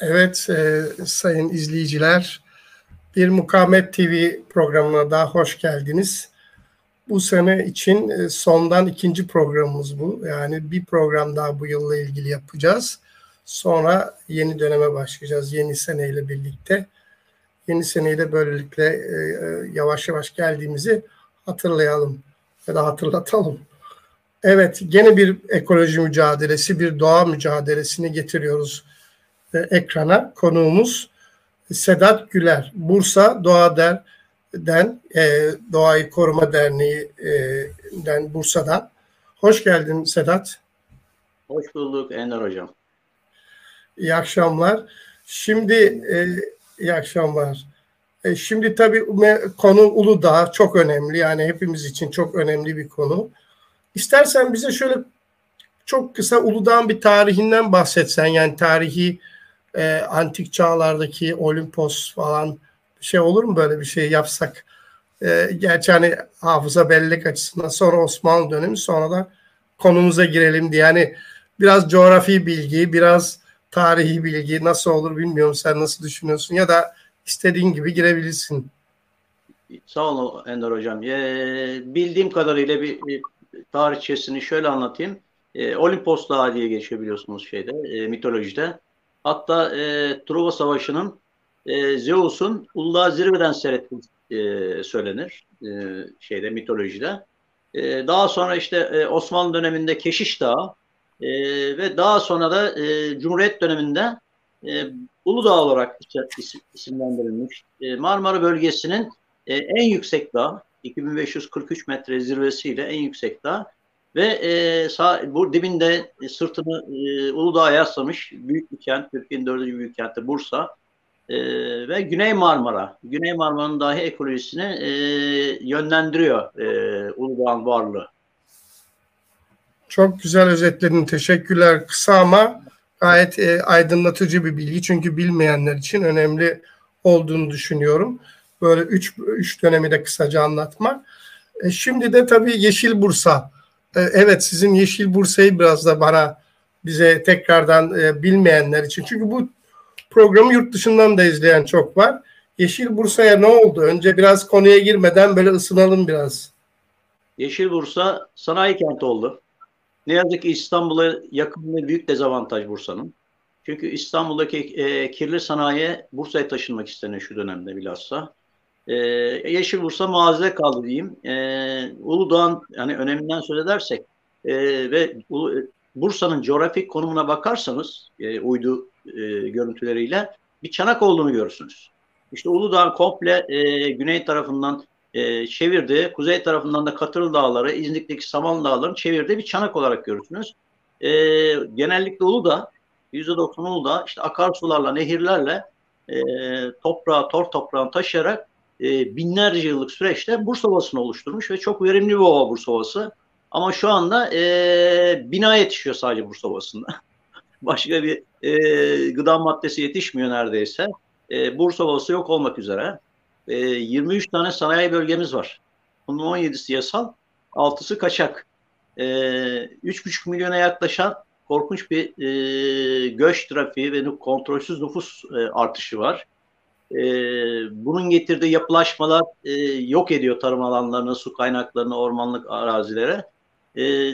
Evet e, sayın izleyiciler bir Mukamet TV programına daha hoş geldiniz. Bu sene için e, sondan ikinci programımız bu. Yani bir program daha bu yılla ilgili yapacağız. Sonra yeni döneme başlayacağız yeni seneyle birlikte. Yeni seneyle böylelikle e, e, yavaş yavaş geldiğimizi hatırlayalım ya da hatırlatalım. Evet, gene bir ekoloji mücadelesi, bir doğa mücadelesini getiriyoruz e, ekrana. Konuğumuz Sedat Güler, Bursa Doğa Der'den, e, Doğayı Koruma Derneği'den Bursa'dan. Hoş geldin Sedat. Hoş bulduk Ender Hocam. İyi akşamlar. Şimdi e, iyi akşamlar. E, şimdi tabii konu Uludağ çok önemli. Yani hepimiz için çok önemli bir konu. İstersen bize şöyle çok kısa Uludağ'ın bir tarihinden bahsetsen. Yani tarihi e, antik çağlardaki Olimpos falan şey olur mu böyle bir şey yapsak? E, gerçi hani hafıza bellek açısından sonra Osmanlı dönemi sonra da konumuza girelim diye. Yani biraz coğrafi bilgi, biraz tarihi bilgi nasıl olur bilmiyorum. Sen nasıl düşünüyorsun ya da istediğin gibi girebilirsin. Sağ olun Ender Hocam. Ee, bildiğim kadarıyla bir, bir tarihçesini şöyle anlatayım. Ee, Olimpos Dağı diye geçiyor biliyorsunuz şeyde, e, mitolojide. Hatta e, Truva Savaşı'nın e, Zeus'un Uludağ zirveden seyrettiği e, söylenir e, şeyde mitolojide. E, daha sonra işte e, Osmanlı döneminde Keşiş Dağı e, ve daha sonra da e, Cumhuriyet döneminde e, Uludağ olarak isimlendirilmiş. E, Marmara bölgesinin e, en yüksek dağ, 2543 metre zirvesiyle en yüksek dağ ve e, sağ, bu dibinde e, sırtını e, Uludağ'a yaslamış büyük bir kent, Türkiye'nin dördüncü büyük kenti Bursa e, ve Güney Marmara. Güney Marmara'nın dahi ekolojisini e, yönlendiriyor e, Uludağ'ın varlığı. Çok güzel özetledin. Teşekkürler. Kısa ama gayet e, aydınlatıcı bir bilgi. Çünkü bilmeyenler için önemli olduğunu düşünüyorum. Böyle üç, üç dönemi de kısaca anlatmak. E, şimdi de tabii Yeşil Bursa evet sizin Yeşil Bursa'yı biraz da bana bize tekrardan e, bilmeyenler için. Çünkü bu programı yurt dışından da izleyen çok var. Yeşil Bursa'ya ne oldu? Önce biraz konuya girmeden böyle ısınalım biraz. Yeşil Bursa sanayi kenti oldu. Ne yazık ki İstanbul'a yakın ve büyük dezavantaj Bursa'nın. Çünkü İstanbul'daki e, kirli sanayi Bursa'ya taşınmak isteniyor şu dönemde bilhassa. E, Yeşil Bursa mazide kaldı diyeyim. E, Uludağ'ın yani öneminden söz edersek e, ve Bursa'nın coğrafik konumuna bakarsanız e, uydu e, görüntüleriyle bir çanak olduğunu görürsünüz. İşte Uludağ komple e, güney tarafından e, çevirdi, kuzey tarafından da Katırlı Dağları, İznik'teki Saman Dağları'nı çevirdi bir çanak olarak görürsünüz. E, genellikle Uludağ, %90 Uludağ işte akarsularla, nehirlerle e, toprağı, tor toprağını taşıyarak e, binlerce yıllık süreçte Bursa Ovası'nı oluşturmuş ve çok verimli bir ova Bursa Ovası. Ama şu anda e, bina yetişiyor sadece Bursa Ovası'nda. Başka bir e, gıda maddesi yetişmiyor neredeyse. E, Bursa Ovası yok olmak üzere. E, 23 tane sanayi bölgemiz var. Bunun 17'si yasal, 6'sı kaçak. E, 3,5 milyona yaklaşan korkunç bir e, göç trafiği ve kontrolsüz nüfus e, artışı var. E, bunun getirdiği yapılaşmalar e, yok ediyor tarım alanlarını, su kaynaklarını, ormanlık arazilere. E,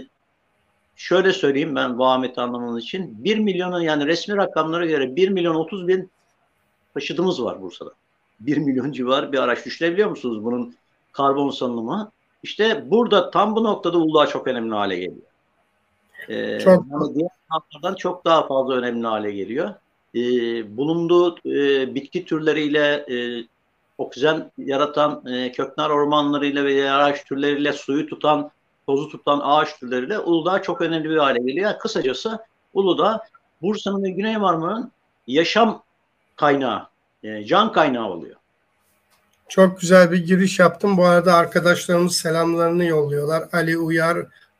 şöyle söyleyeyim ben vahameti anlamanız için. 1 milyonun yani resmi rakamlara göre 1 milyon 30 bin taşıdığımız var Bursa'da. 1 milyon civarı bir araç düşünebiliyor musunuz bunun karbon salınımı? İşte burada tam bu noktada Uludağ çok önemli hale geliyor. Ee, çok. Yani diğer çok daha fazla önemli hale geliyor e, bulunduğu e, bitki türleriyle e, oksijen yaratan e, köknar ormanlarıyla ve ağaç türleriyle suyu tutan, tozu tutan ağaç türleriyle Uludağ çok önemli bir hale geliyor. Kısacası Uludağ Bursa'nın ve Güney Marmara'nın yaşam kaynağı, e, can kaynağı oluyor. Çok güzel bir giriş yaptım. Bu arada arkadaşlarımız selamlarını yolluyorlar. Ali Uyar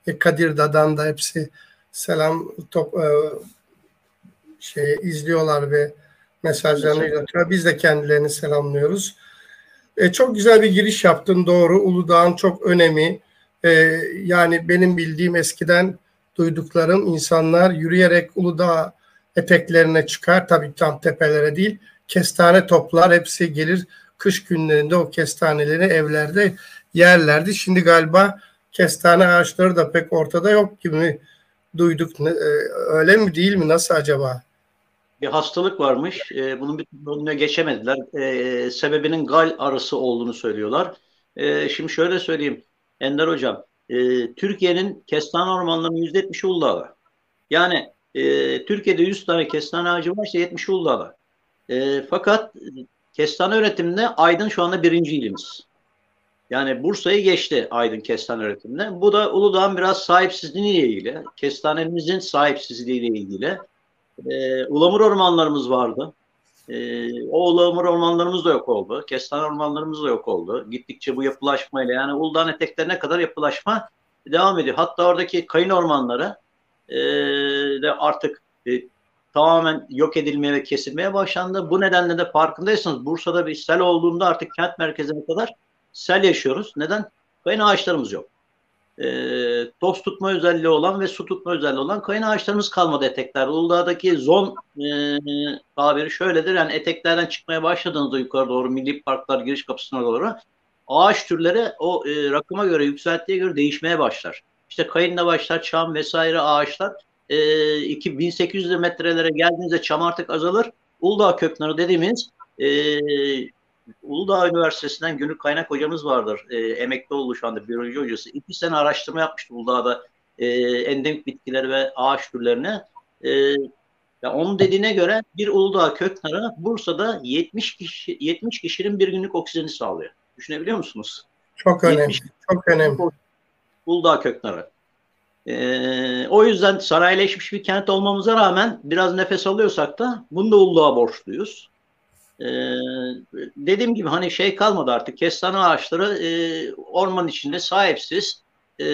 ve Kadir Dadan da hepsi selam top, e, şey izliyorlar ve mesajlarını iletiyor. Biz de kendilerini selamlıyoruz. E, çok güzel bir giriş yaptın doğru. Uludağ'ın çok önemi. E, yani benim bildiğim eskiden duyduklarım insanlar yürüyerek Uludağ eteklerine çıkar. Tabii tam tepelere değil. Kestane toplar hepsi gelir kış günlerinde o kestaneleri evlerde yerlerdi. Şimdi galiba kestane ağaçları da pek ortada yok gibi duyduk. E, öyle mi değil mi? Nasıl acaba? Bir hastalık varmış. E, bunun bir önüne geçemediler. E, sebebinin gal arısı olduğunu söylüyorlar. Şimdi şöyle söyleyeyim. Ender Hocam, Türkiye'nin kestane ormanlarının %70'i Uludağ'da. Yani Türkiye'de 100 tane kestane ağacı varsa 70'i Uludağ'da. Fakat kestane üretiminde Aydın şu anda birinci ilimiz. Yani Bursa'yı geçti Aydın kestane üretiminde. Bu da Uludağ'ın biraz sahipsizliğiyle ilgili. Kestanemizin sahipsizliğiyle ilgili. Ee, Ulamur ormanlarımız vardı. Ee, o Ulamur ormanlarımız da yok oldu. Kestane ormanlarımız da yok oldu. Gittikçe bu yapılaşmayla yani Uludağ'ın eteklerine kadar yapılaşma devam ediyor. Hatta oradaki kayın ormanları e, de artık e, tamamen yok edilmeye ve kesilmeye başlandı. Bu nedenle de farkındaysanız Bursa'da bir sel olduğunda artık kent merkezine kadar sel yaşıyoruz. Neden? Kayın ağaçlarımız yok. E, toz tutma özelliği olan ve su tutma özelliği olan kayın ağaçlarımız kalmadı eteklerde. Uludağ'daki zon e, tabiri şöyledir. Yani eteklerden çıkmaya başladığınızda yukarı doğru milli parklar giriş kapısına doğru ağaç türleri o e, rakıma göre yükselttiğe göre değişmeye başlar. İşte kayınla başlar, çam vesaire ağaçlar e, 2800 metrelere geldiğinizde çam artık azalır. Uludağ köknarı dediğimiz e, Uludağ Üniversitesi'nden Gönül Kaynak hocamız vardır. E, emekli oldu şu anda biyoloji hocası. İki sene araştırma yapmıştı Uludağ'da e, endemik bitkileri ve ağaç türlerine. E, ya onun dediğine göre bir Uludağ köknarı Bursa'da 70 kişi 70 kişinin bir günlük oksijeni sağlıyor. Düşünebiliyor musunuz? Çok önemli. Çok önemli. Uludağ köknarı. Ee, o yüzden sanayileşmiş bir kent olmamıza rağmen biraz nefes alıyorsak da bunu da Uludağ'a borçluyuz. Ee, dediğim gibi hani şey kalmadı artık kestane ağaçları e, orman içinde sahipsiz. E,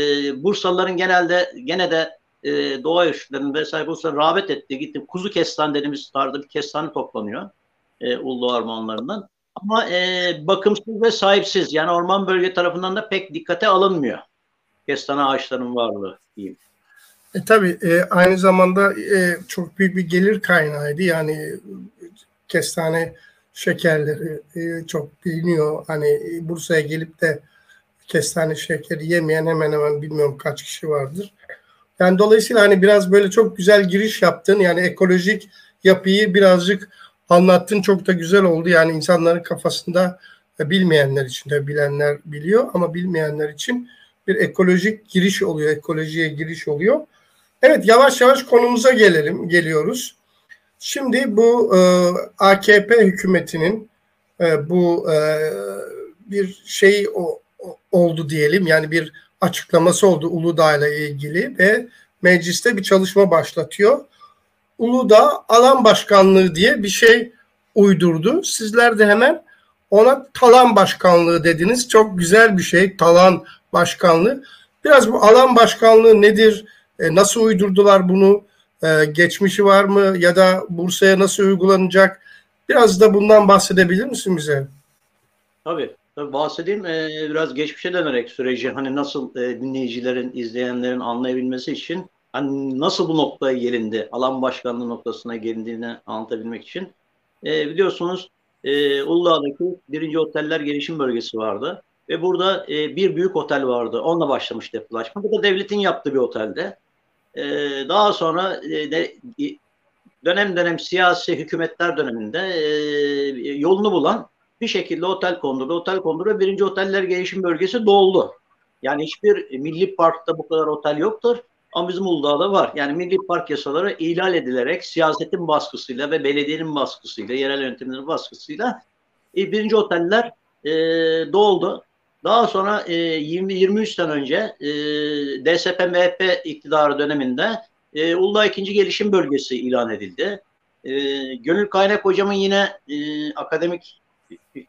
Bursalıların genelde gene de e, doğa yürüyüşlerinin vesaire Bursa rağbet etti. Gitti kuzu kestane dediğimiz tarzda bir kestane toplanıyor e, Uludağ ormanlarından. Ama e, bakımsız ve sahipsiz yani orman bölge tarafından da pek dikkate alınmıyor kestane ağaçlarının varlığı diyeyim. E, tabii e, aynı zamanda e, çok büyük bir gelir kaynağıydı. Yani kestane şekerleri e, çok biliniyor. Hani Bursa'ya gelip de kestane şekeri yemeyen hemen hemen bilmiyorum kaç kişi vardır. Yani dolayısıyla hani biraz böyle çok güzel giriş yaptın. Yani ekolojik yapıyı birazcık anlattın. Çok da güzel oldu. Yani insanların kafasında bilmeyenler için de bilenler biliyor ama bilmeyenler için bir ekolojik giriş oluyor, ekolojiye giriş oluyor. Evet yavaş yavaş konumuza gelelim, geliyoruz. Şimdi bu e, AKP hükümetinin e, bu e, bir şey o, oldu diyelim yani bir açıklaması oldu Uludağ ile ilgili ve mecliste bir çalışma başlatıyor. Uludağ alan başkanlığı diye bir şey uydurdu. Sizler de hemen ona talan başkanlığı dediniz. Çok güzel bir şey talan başkanlığı. Biraz bu alan başkanlığı nedir? E, nasıl uydurdular bunu? E, geçmişi var mı? Ya da Bursa'ya nasıl uygulanacak? Biraz da bundan bahsedebilir misin bize? Tabii. Tabii bahsedeyim. Ee, biraz geçmişe dönerek süreci hani nasıl e, dinleyicilerin, izleyenlerin anlayabilmesi için hani nasıl bu noktaya gelindi, alan başkanlığı noktasına gelindiğini anlatabilmek için. E, biliyorsunuz e, Uludağ'daki birinci oteller gelişim bölgesi vardı. Ve burada e, bir büyük otel vardı. Onunla başlamıştı yapılaşma. Bu da devletin yaptığı bir otelde. E, daha sonra e, de, dönem dönem siyasi hükümetler döneminde e, yolunu bulan bir şekilde otel kondurdu. Otel kondurdu. Birinci oteller gelişim bölgesi doldu. Yani hiçbir milli parkta bu kadar otel yoktur. Ama bizim Uludağ'da var. Yani milli park yasaları ihlal edilerek siyasetin baskısıyla ve belediyenin baskısıyla, yerel yönetimlerin baskısıyla e, birinci oteller e, doldu. Daha sonra e, 20-23 sene önce e, DSP-MHP iktidarı döneminde e, Uludağ 2. Gelişim Bölgesi ilan edildi. E, Gönül Kaynak hocamın yine e, akademik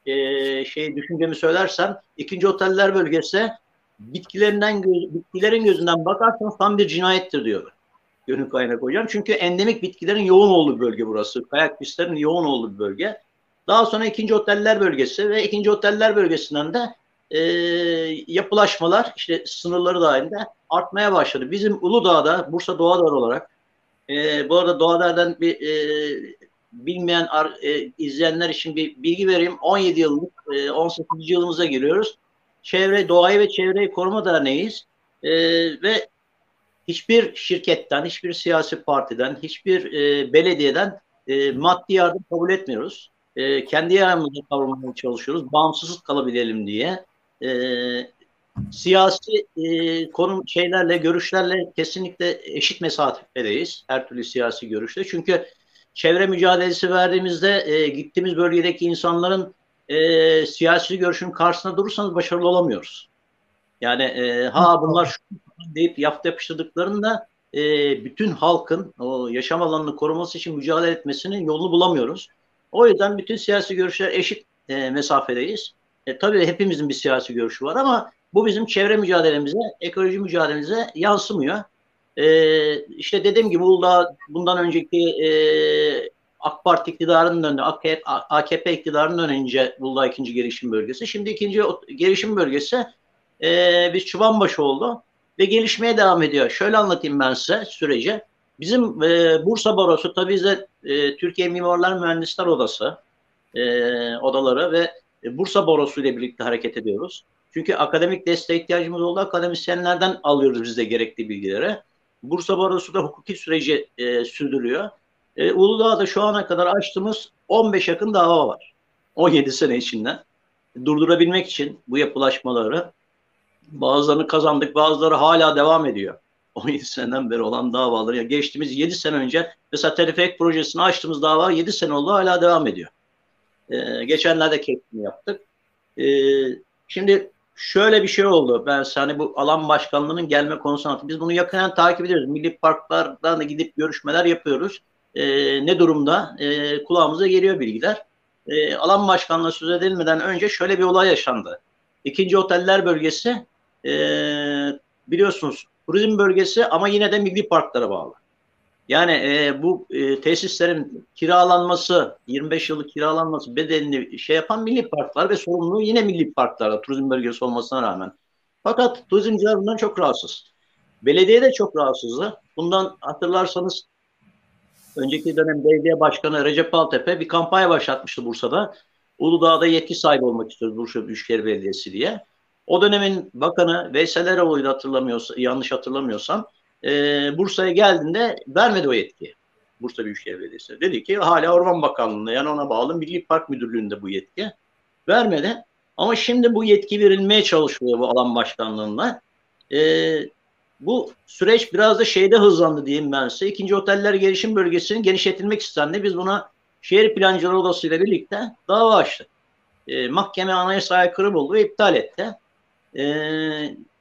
e, şey düşüncemi söylersem ikinci oteller bölgesi bitkilerinden bitkilerin gözünden bakarsan tam bir cinayettir diyor. Gönül Kaynak hocam. Çünkü endemik bitkilerin yoğun olduğu bölge burası. Kayak pistlerin yoğun olduğu bölge. Daha sonra ikinci oteller bölgesi ve ikinci oteller bölgesinden de e, yapılaşmalar işte sınırları dahilinde artmaya başladı. Bizim Uludağ'da Bursa Doğa Dağı olarak E, bu arada Doğalar'dan bir e, bilmeyen e, izleyenler için bir bilgi vereyim. 17 yıllık, e, 18. yılımıza giriyoruz. Çevre, Doğayı ve Çevreyi Koruma Derneği'yiz. E, ve hiçbir şirketten, hiçbir siyasi partiden, hiçbir e, belediyeden e, maddi yardım kabul etmiyoruz. E, kendi ayağımızda kavramaya çalışıyoruz. Bağımsız kalabilelim diye. E, siyasi e, konum şeylerle, görüşlerle kesinlikle eşit mesafedeyiz. Her türlü siyasi görüşte. Çünkü çevre mücadelesi verdiğimizde e, gittiğimiz bölgedeki insanların e, siyasi görüşün karşısında durursanız başarılı olamıyoruz. Yani e, ha bunlar şu deyip yaptı yapıştırdıklarında e, bütün halkın o yaşam alanını koruması için mücadele etmesinin yolunu bulamıyoruz. O yüzden bütün siyasi görüşler eşit e, mesafedeyiz. E, tabii hepimizin bir siyasi görüşü var ama bu bizim çevre mücadelemize, ekoloji mücadelemize yansımıyor. E, işte dediğim gibi Uludağ bundan önceki e, AK Parti iktidarının önünde, AKP, AKP iktidarının önünce Uludağ ikinci gelişim bölgesi. Şimdi ikinci gelişim bölgesi e, biz Çubanbaşı oldu ve gelişmeye devam ediyor. Şöyle anlatayım ben size süreci. Bizim e, Bursa Barosu tabii de e, Türkiye Mimarlar Mühendisler Odası e, odaları ve e, Bursa Barosu ile birlikte hareket ediyoruz. Çünkü akademik desteğe ihtiyacımız oldu. Akademisyenlerden alıyoruz biz de gerekli bilgileri. Bursa Barosu da hukuki süreci e, sürdürüyor. E, Uludağ'da şu ana kadar açtığımız 15 yakın dava var. 17 sene içinde. Durdurabilmek için bu yapılaşmaları bazılarını kazandık, bazıları hala devam ediyor. 17 seneden beri olan davaları. Geçtiğimiz 7 sene önce mesela Telefek projesini açtığımız dava 7 sene oldu hala devam ediyor. Ee, geçenlerde kesimi yaptık. Ee, şimdi şöyle bir şey oldu. Ben hani bu alan başkanlığının gelme konusunu. Biz bunu yakından takip ediyoruz. Milli parklardan da gidip görüşmeler yapıyoruz. Ee, ne durumda? Ee, kulağımıza geliyor bilgiler. Ee, alan başkanlığı söz edilmeden önce şöyle bir olay yaşandı. İkinci oteller bölgesi e, biliyorsunuz turizm bölgesi ama yine de milli parklara bağlı. Yani e, bu e, tesislerin kiralanması, 25 yıllık kiralanması bedelini şey yapan milli parklar ve sorumluluğu yine milli parklarda turizm bölgesi olmasına rağmen. Fakat turizmciler bundan çok rahatsız. Belediye de çok rahatsızdı. Bundan hatırlarsanız önceki dönem belediye başkanı Recep Altepe bir kampanya başlatmıştı Bursa'da. Uludağ'da yetki sahibi olmak istiyoruz Bursa Büyükşehir Belediyesi diye. O dönemin bakanı Veysel Eroğlu'ydu hatırlamıyorsam, yanlış hatırlamıyorsam e, Bursa'ya geldiğinde vermedi o yetki. Bursa Büyükşehir Belediyesi. Dedi ki hala Orman Bakanlığı'nda yani ona bağlı Milli Park Müdürlüğü'nde bu yetki. Vermedi. Ama şimdi bu yetki verilmeye çalışılıyor bu alan başkanlığına. E, bu süreç biraz da şeyde hızlandı diyeyim ben size. İkinci oteller gelişim bölgesinin genişletilmek istendi. Biz buna şehir plancıları odası ile birlikte dava açtık. E, mahkeme anayasa aykırı buldu ve iptal etti e,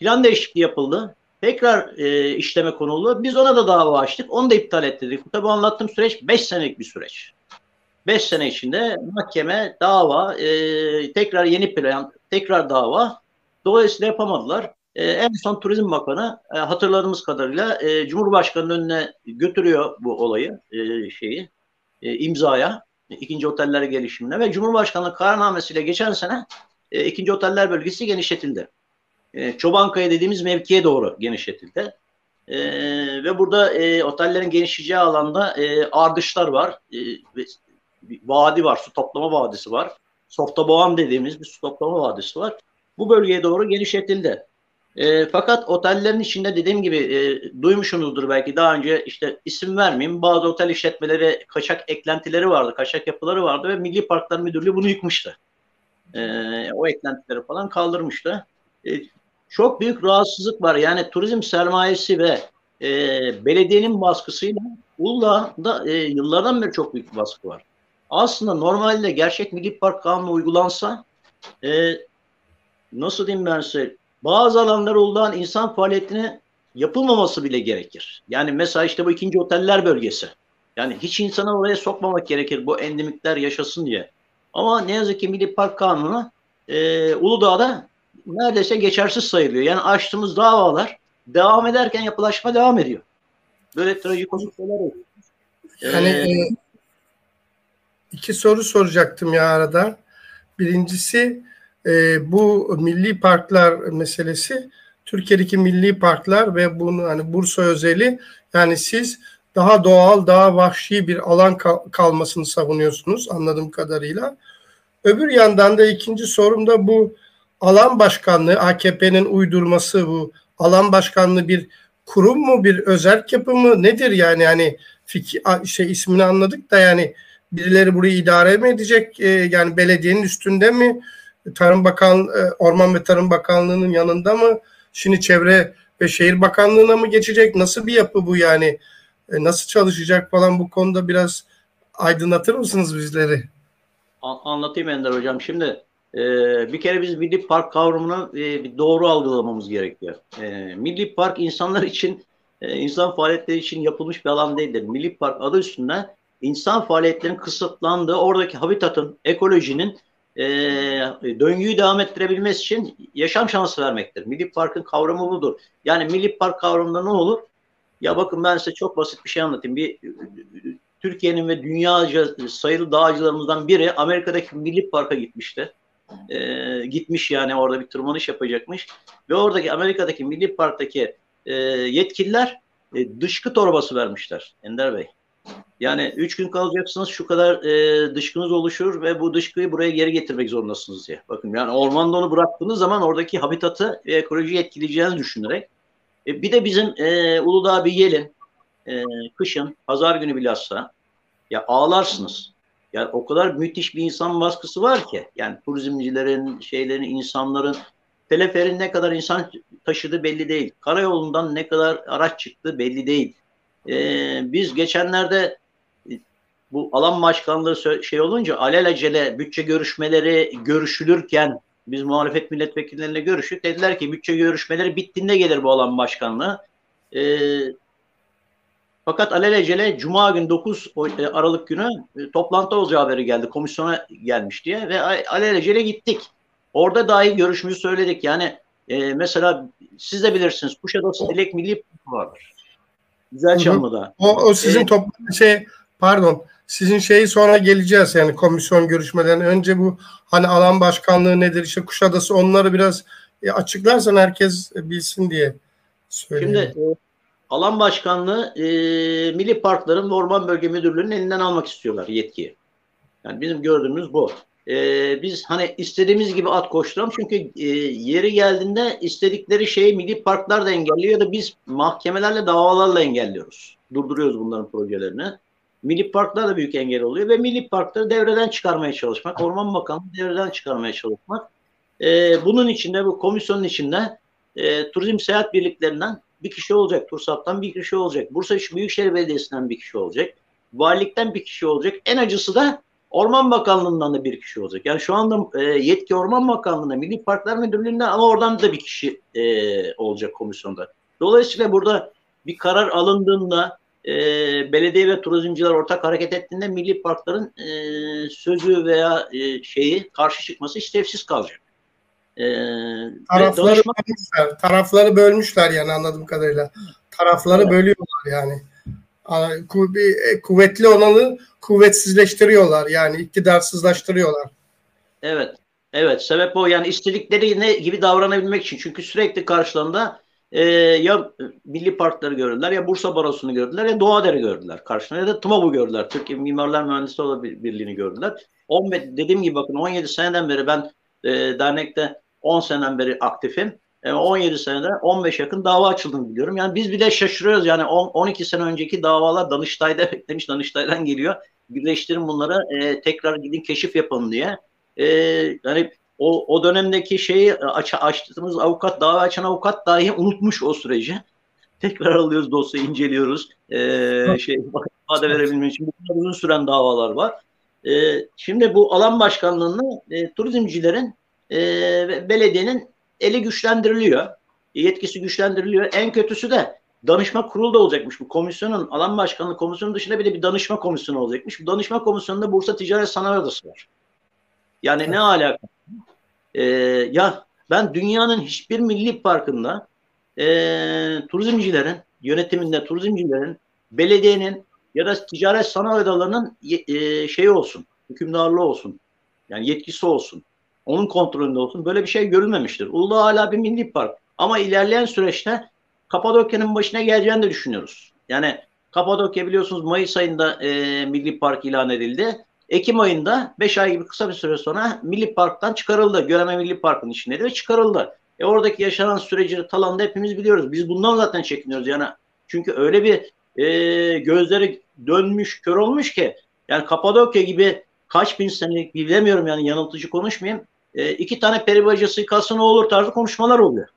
plan değişikliği yapıldı. Tekrar e, işleme konuldu. Biz ona da dava açtık. Onu da iptal ettirdik. Tabi anlattığım süreç 5 senelik bir süreç. 5 sene içinde mahkeme, dava, e, tekrar yeni plan, tekrar dava. Dolayısıyla yapamadılar. E, en son Turizm Bakanı e, hatırladığımız kadarıyla e, Cumhurbaşkanı'nın önüne götürüyor bu olayı, e, şeyi, e, imzaya, ikinci oteller gelişimine ve Cumhurbaşkanlığı kararnamesiyle geçen sene e, ikinci oteller bölgesi genişletildi e, Çobankaya dediğimiz mevkiye doğru genişletildi. E, ve burada e, otellerin genişleyeceği alanda e, ardışlar var. E, ve vadi var, su toplama vadisi var. Softaboğan dediğimiz bir su toplama vadisi var. Bu bölgeye doğru genişletildi. E, fakat otellerin içinde dediğim gibi e, duymuşsunuzdur belki daha önce işte isim vermeyeyim bazı otel işletmeleri kaçak eklentileri vardı, kaçak yapıları vardı ve Milli Parklar Müdürlüğü bunu yıkmıştı. E, o eklentileri falan kaldırmıştı. E, çok büyük rahatsızlık var. Yani turizm sermayesi ve e, belediyenin baskısıyla Uludağ'da e, yıllardan beri çok büyük bir baskı var. Aslında normalde gerçek milli park kanunu uygulansa e, nasıl diyeyim ben size bazı alanlar Uludağ'ın insan faaliyetine yapılmaması bile gerekir. Yani mesela işte bu ikinci oteller bölgesi. Yani hiç insanı oraya sokmamak gerekir bu endemikler yaşasın diye. Ama ne yazık ki Milli Park Kanunu e, Uludağ'da neredeyse geçersiz sayılıyor. Yani açtığımız davalar devam ederken yapılaşma devam ediyor. Böyle trajikomik şeyler oluyor. Yani ee, e, iki soru soracaktım ya arada. Birincisi e, bu milli parklar meselesi Türkiye'deki milli parklar ve bunu hani Bursa özeli yani siz daha doğal, daha vahşi bir alan kal- kalmasını savunuyorsunuz anladığım kadarıyla. Öbür yandan da ikinci sorum da bu alan başkanlığı AKP'nin uydurması bu. Alan başkanlığı bir kurum mu bir özel yapı mı? Nedir yani? Hani fikir şey ismini anladık da yani birileri burayı idare mi edecek? E, yani belediyenin üstünde mi? Tarım Bakan e, Orman ve Tarım Bakanlığı'nın yanında mı? Şimdi Çevre ve Şehir Bakanlığı'na mı geçecek? Nasıl bir yapı bu yani? E, nasıl çalışacak falan bu konuda biraz aydınlatır mısınız bizleri? Anlatayım Ender Hocam. Şimdi e, bir kere biz milli park kavramını e, doğru algılamamız gerekiyor. E, milli park insanlar için, e, insan faaliyetleri için yapılmış bir alan değildir. Milli park adı üstünde insan faaliyetlerinin kısıtlandığı, oradaki habitatın, ekolojinin e, döngüyü devam ettirebilmesi için yaşam şansı vermektir. Milli parkın kavramı budur. Yani milli park kavramında ne olur? Ya bakın ben size çok basit bir şey anlatayım. Bir Türkiye'nin ve dünyaca sayılı dağcılarımızdan biri Amerika'daki Milli Park'a gitmişti. E, gitmiş yani orada bir tırmanış yapacakmış. Ve oradaki Amerika'daki Milli Park'taki e, yetkililer e, dışkı torbası vermişler Ender Bey. Yani üç gün kalacaksınız şu kadar e, dışkınız oluşur ve bu dışkıyı buraya geri getirmek zorundasınız diye. Bakın yani ormanda onu bıraktığınız zaman oradaki habitatı ve ekolojiyi etkileyeceğini düşünerek. E, bir de bizim e, Uludağ bir yelin e, kışın pazar günü bilhassa ya ağlarsınız. Yani o kadar müthiş bir insan baskısı var ki. Yani turizmcilerin, şeylerin, insanların teleferin ne kadar insan taşıdı belli değil. Karayolundan ne kadar araç çıktı belli değil. Ee, biz geçenlerde e, bu alan başkanlığı şey olunca alelacele bütçe görüşmeleri görüşülürken biz muhalefet milletvekilleriyle görüştük. Dediler ki bütçe görüşmeleri bittiğinde gelir bu alan başkanlığı. Ee, fakat alelacele Cuma gün 9 e, Aralık günü e, toplantı olacağı haberi geldi. Komisyona gelmiş diye ve alelacele gittik. Orada dahi görüşümüzü söyledik. Yani e, mesela siz de bilirsiniz Kuşadası Dilek Milli Parkı vardır. Güzel Çamlı'da. O, o sizin ee, toplantı şey pardon sizin şeyi sonra geleceğiz yani komisyon görüşmeden önce bu hani alan başkanlığı nedir işte Kuşadası onları biraz açıklarsan herkes bilsin diye söyleyeyim. Şimdi alan başkanlığı e, milli parkların ve orman bölge müdürlüğünün elinden almak istiyorlar yetkiyi. Yani bizim gördüğümüz bu. E, biz hani istediğimiz gibi at koşturalım çünkü e, yeri geldiğinde istedikleri şeyi milli parklar da engelliyor da biz mahkemelerle davalarla engelliyoruz. Durduruyoruz bunların projelerini. Milli parklar da büyük engel oluyor ve milli parkları devreden çıkarmaya çalışmak, Orman Bakanlığı devreden çıkarmaya çalışmak. E, bunun içinde bu komisyonun içinde e, turizm seyahat birliklerinden bir kişi olacak. Tursat'tan bir kişi olacak. Bursa Büyükşehir Belediyesi'nden bir kişi olacak. Valilikten bir kişi olacak. En acısı da Orman Bakanlığı'ndan da bir kişi olacak. Yani şu anda e, yetki Orman Bakanlığı'nda, Milli Parklar Müdürlüğü'nden ama oradan da bir kişi e, olacak komisyonda. Dolayısıyla burada bir karar alındığında e, belediye ve turizmciler ortak hareket ettiğinde milli parkların e, sözü veya e, şeyi karşı çıkması işlevsiz kalacak. E, tarafları danışma... bölmüşler. Tarafları bölmüşler yani anladığım kadarıyla. Tarafları evet. bölüyorlar yani. E, kuvvetli olanı kuvvetsizleştiriyorlar yani iktidarsızlaştırıyorlar. Evet. Evet. Sebep o yani istedikleri ne gibi davranabilmek için. Çünkü sürekli karşılarında e, ya milli parkları gördüler ya Bursa Barosu'nu gördüler ya Doğadere gördüler karşılarında ya da TMOB'u gördüler. Türkiye Mimarlar Mühendisleri Birliği'ni gördüler. 15, dediğim gibi bakın 17 seneden beri ben e, dernekte 10 seneden beri aktifim. E, 17 senede 15 yakın dava açıldığını biliyorum. Yani biz bile şaşırıyoruz. Yani 10, 12 sene önceki davalar Danıştay'da beklemiş. Danıştay'dan geliyor. Birleştirin bunları e, tekrar gidin keşif yapın diye. E, yani o, o dönemdeki şeyi aç, açtığımız avukat, dava açan avukat dahi unutmuş o süreci. Tekrar alıyoruz dosyayı, inceliyoruz. E, şey, ifade verebilmek için. Bu kadar uzun süren davalar var. E, şimdi bu alan başkanlığını e, turizmcilerin e, belediyenin eli güçlendiriliyor. Yetkisi güçlendiriliyor. En kötüsü de danışma kurulu da olacakmış. Bu komisyonun alan başkanlığı komisyonu dışında bir de bir danışma komisyonu olacakmış. Bu danışma komisyonunda Bursa Ticaret Sanayi Odası var. Yani ne alaka? Ee, ya ben dünyanın hiçbir milli parkında e, turizmcilerin yönetiminde turizmcilerin belediyenin ya da ticaret sanayi odalarının e, şeyi olsun, hükümdarlığı olsun. Yani yetkisi olsun onun kontrolünde olsun. Böyle bir şey görülmemiştir. Uludağ hala bir milli park. Ama ilerleyen süreçte Kapadokya'nın başına geleceğini de düşünüyoruz. Yani Kapadokya biliyorsunuz Mayıs ayında e, Milli Park ilan edildi. Ekim ayında 5 ay gibi kısa bir süre sonra Milli Park'tan çıkarıldı. Göreme Milli Park'ın içindeydi ve çıkarıldı. E oradaki yaşanan süreci Talan'da hepimiz biliyoruz. Biz bundan zaten çekiniyoruz. Yani çünkü öyle bir e, gözleri dönmüş, kör olmuş ki yani Kapadokya gibi kaç bin senelik bilemiyorum yani yanıltıcı konuşmayayım. E, iki tane peri bacası kalsa ne olur tarzı konuşmalar oluyor.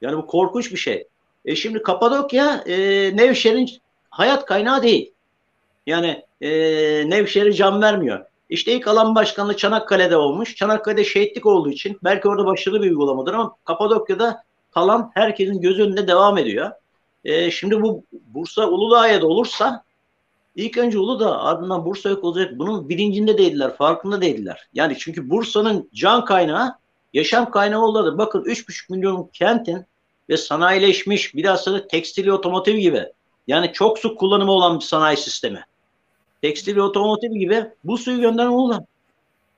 Yani bu korkunç bir şey. E şimdi Kapadokya e, Nevşehir'in hayat kaynağı değil. Yani e, Nevşehir'e can vermiyor. İşte ilk alan başkanlığı Çanakkale'de olmuş. Çanakkale'de şehitlik olduğu için belki orada başarılı bir uygulamadır ama Kapadokya'da kalan herkesin göz önünde devam ediyor. E, şimdi bu Bursa Uludağ'a da olursa ilk önce Uludağ ardından Bursa yok olacak. Bunun bilincinde değiller, farkında değiller. Yani çünkü Bursa'nın can kaynağı, yaşam kaynağı oldu. Bakın 3,5 milyon kentin ve sanayileşmiş bilhassa tekstil otomotiv gibi yani çok su kullanımı olan bir sanayi sistemi. Tekstil otomotiv gibi bu suyu gönderen Uludağ.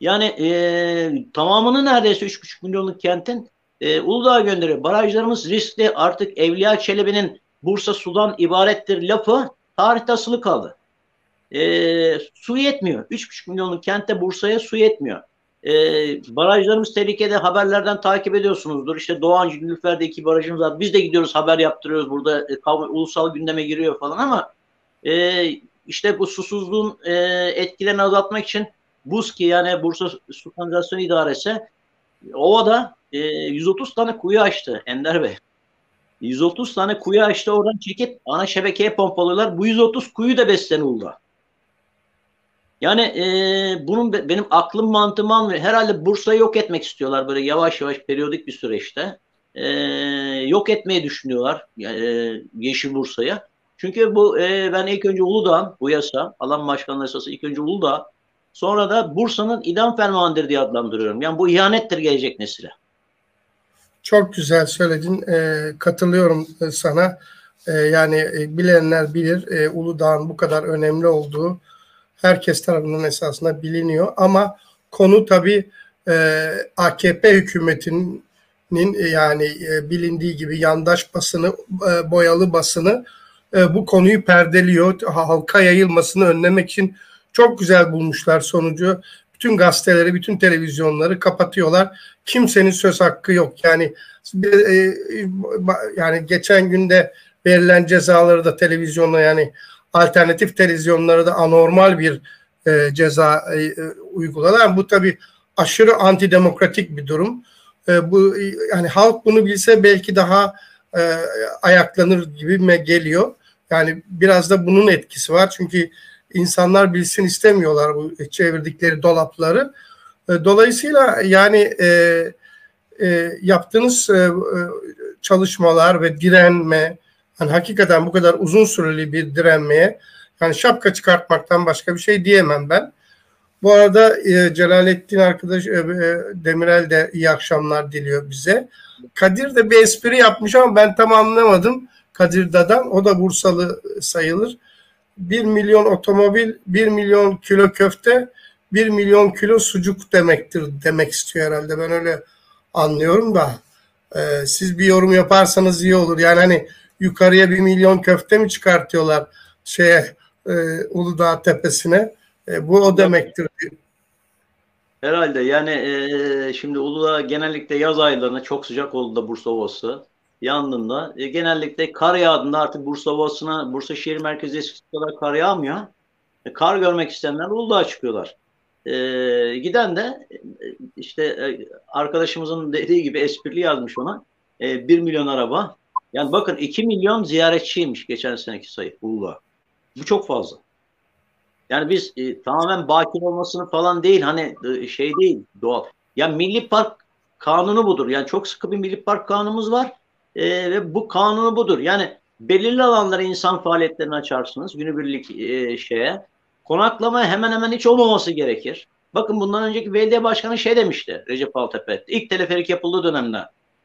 Yani e, tamamını neredeyse 3,5 milyonluk kentin e, Uludağ'a gönderiyor. Barajlarımız riskli. Artık Evliya Çelebi'nin Bursa sudan ibarettir lafı tarihte asılı kaldı. E, su yetmiyor. 3,5 milyonluk kentte Bursa'ya su yetmiyor. E, barajlarımız tehlikede haberlerden takip ediyorsunuzdur. İşte Doğancı Nilüfer'de iki barajımız var. Biz de gidiyoruz haber yaptırıyoruz burada e, ulusal gündeme giriyor falan ama e, işte bu susuzluğun e, etkilerini azaltmak için BUSKİ yani Bursa Su Kanalizasyonu İdaresi Ova'da e, 130 tane kuyu açtı Ender Bey. 130 tane kuyu açtı oradan çekip ana şebekeye pompalıyorlar. Bu 130 kuyu da besleniyor. Yani e, bunun be, benim aklım mantığım almıyor. Herhalde Bursa'yı yok etmek istiyorlar böyle yavaş yavaş periyodik bir süreçte. E, yok etmeyi düşünüyorlar e, Yeşil Bursa'ya. Çünkü bu e, ben ilk önce Uludağ'ın bu yasa, alan başkanlığı yasası ilk önce Uludağ, sonra da Bursa'nın idam fermanıdır diye adlandırıyorum. Yani bu ihanettir gelecek nesile. Çok güzel söyledin. E, katılıyorum sana. E, yani bilenler bilir e, Uludağ'ın bu kadar önemli olduğu herkes tarafından esasında biliniyor. Ama konu tabii e, AKP hükümetinin e, yani e, bilindiği gibi yandaş basını, e, boyalı basını e, bu konuyu perdeliyor. Halka yayılmasını önlemek için çok güzel bulmuşlar sonucu. Bütün gazeteleri, bütün televizyonları kapatıyorlar. Kimsenin söz hakkı yok. Yani e, yani geçen günde verilen cezaları da televizyonda yani alternatif televizyonlara da anormal bir e, ceza e, e uyguladılar. Bu tabii aşırı antidemokratik bir durum. E, bu yani halk bunu bilse belki daha e, ayaklanır gibi mi geliyor. Yani biraz da bunun etkisi var. Çünkü insanlar bilsin istemiyorlar bu çevirdikleri dolapları. E, dolayısıyla yani e, e, yaptığınız e, çalışmalar ve direnme, yani hakikaten bu kadar uzun süreli bir direnmeye yani şapka çıkartmaktan başka bir şey diyemem ben. Bu arada e, Celalettin arkadaş e, e, Demirel de iyi akşamlar diliyor bize. Kadir de bir espri yapmış ama ben tam anlamadım. Kadir Dadan o da Bursalı sayılır. 1 milyon otomobil, 1 milyon kilo köfte, 1 milyon kilo sucuk demektir demek istiyor herhalde. Ben öyle anlıyorum da. E, siz bir yorum yaparsanız iyi olur. Yani hani yukarıya bir milyon köfte mi çıkartıyorlar şeye e, Uludağ tepesine? E, bu o demektir. Herhalde yani e, şimdi Uludağ genellikle yaz aylarında çok sıcak oldu da Bursa Ovası yandığında e, genellikle kar yağdığında artık Bursa Ovası'na Bursa şehir merkezi eskisi kadar kar yağmıyor. E, kar görmek isteyenler Uludağ'a çıkıyorlar. E, giden de e, işte e, arkadaşımızın dediği gibi esprili yazmış ona. E, 1 milyon araba yani bakın 2 milyon ziyaretçiymiş geçen seneki sayı Uludağ. Bu çok fazla. Yani biz e, tamamen bakir olmasını falan değil hani e, şey değil doğal. Ya Milli Park kanunu budur. Yani çok sıkı bir Milli Park kanunumuz var. E, ve bu kanunu budur. Yani belirli alanlara insan faaliyetlerini açarsınız günübirlik e, şeye. Konaklama hemen hemen hiç olmaması gerekir. Bakın bundan önceki belediye başkanı şey demişti Recep Altepe. İlk teleferik yapıldığı dönemde.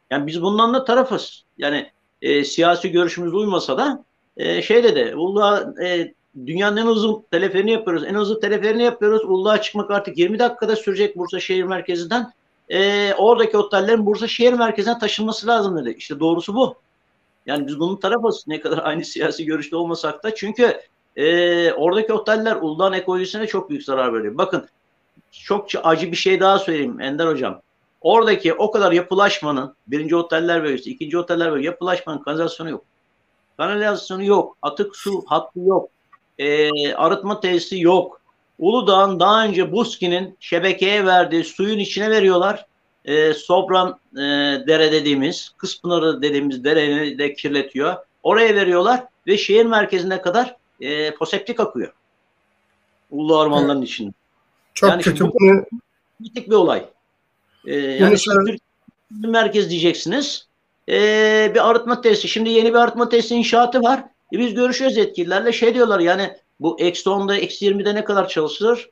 Yani biz bundan da tarafız. Yani e, siyasi görüşümüz uymasa da e, şey dedi Uludağ e, dünyanın en uzun teleferini yapıyoruz. En hızlı teleferini yapıyoruz. Uludağ'a çıkmak artık 20 dakikada sürecek Bursa şehir merkezinden. E, oradaki otellerin Bursa şehir merkezine taşınması lazım dedi. İşte doğrusu bu. Yani biz bunun tarafız ne kadar aynı siyasi görüşte olmasak da çünkü e, oradaki oteller Uludağ'ın ekolojisine çok büyük zarar veriyor. Bakın çok acı bir şey daha söyleyeyim Ender Hocam. Oradaki o kadar yapılaşmanın birinci oteller bölgesi, ikinci oteller bölgesi yapılaşmanın kanalizasyonu yok. Kanalizasyonu yok. Atık su hattı yok. E, arıtma tesisi yok. Uludağ'ın daha önce Buski'nin şebekeye verdiği suyun içine veriyorlar. E, Sobran e, dere dediğimiz, Kıspınarı dediğimiz dereyi de kirletiyor. Oraya veriyorlar ve şehir merkezine kadar e, poseptik akıyor. Uludağ ormanlarının evet. içinde. Çok yani kötü. Bunu... Bir olay. Ee, yani Türkiye merkez diyeceksiniz. Ee, bir arıtma tesisi. Şimdi yeni bir arıtma tesisi inşaatı var. E biz görüşüyoruz yetkililerle. Şey diyorlar yani bu eksi 10'da eksi 20'de ne kadar çalışır?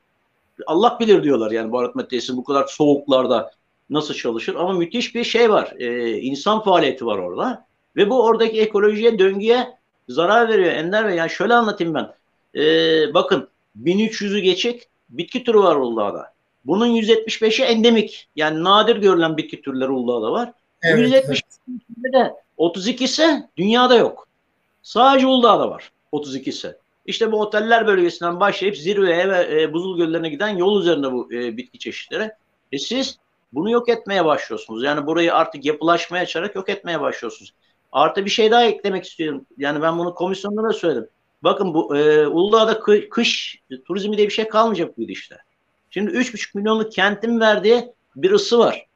Allah bilir diyorlar yani bu arıtma tesisi bu kadar soğuklarda nasıl çalışır. Ama müthiş bir şey var. Ee, insan faaliyeti var orada. Ve bu oradaki ekolojiye, döngüye zarar veriyor. Ender Bey yani şöyle anlatayım ben. Ee, bakın 1300'ü geçik bitki türü var Uludağ'da. Bunun 175'i endemik. Yani nadir görülen bitki türleri Uludağ'da var. Evet, Bu 175 evet. de 32'si dünyada yok. Sadece Uludağ'da var 32'si. İşte bu oteller bölgesinden başlayıp zirveye ve e, buzul göllerine giden yol üzerinde bu e, bitki çeşitleri. E siz bunu yok etmeye başlıyorsunuz. Yani burayı artık yapılaşmaya açarak yok etmeye başlıyorsunuz. Artı bir şey daha eklemek istiyorum. Yani ben bunu komisyonda da söyledim. Bakın bu e, Uludağ'da kış, kış turizmi diye bir şey kalmayacak bu işte. Şimdi 3,5 milyonluk kentin verdiği bir ısı var.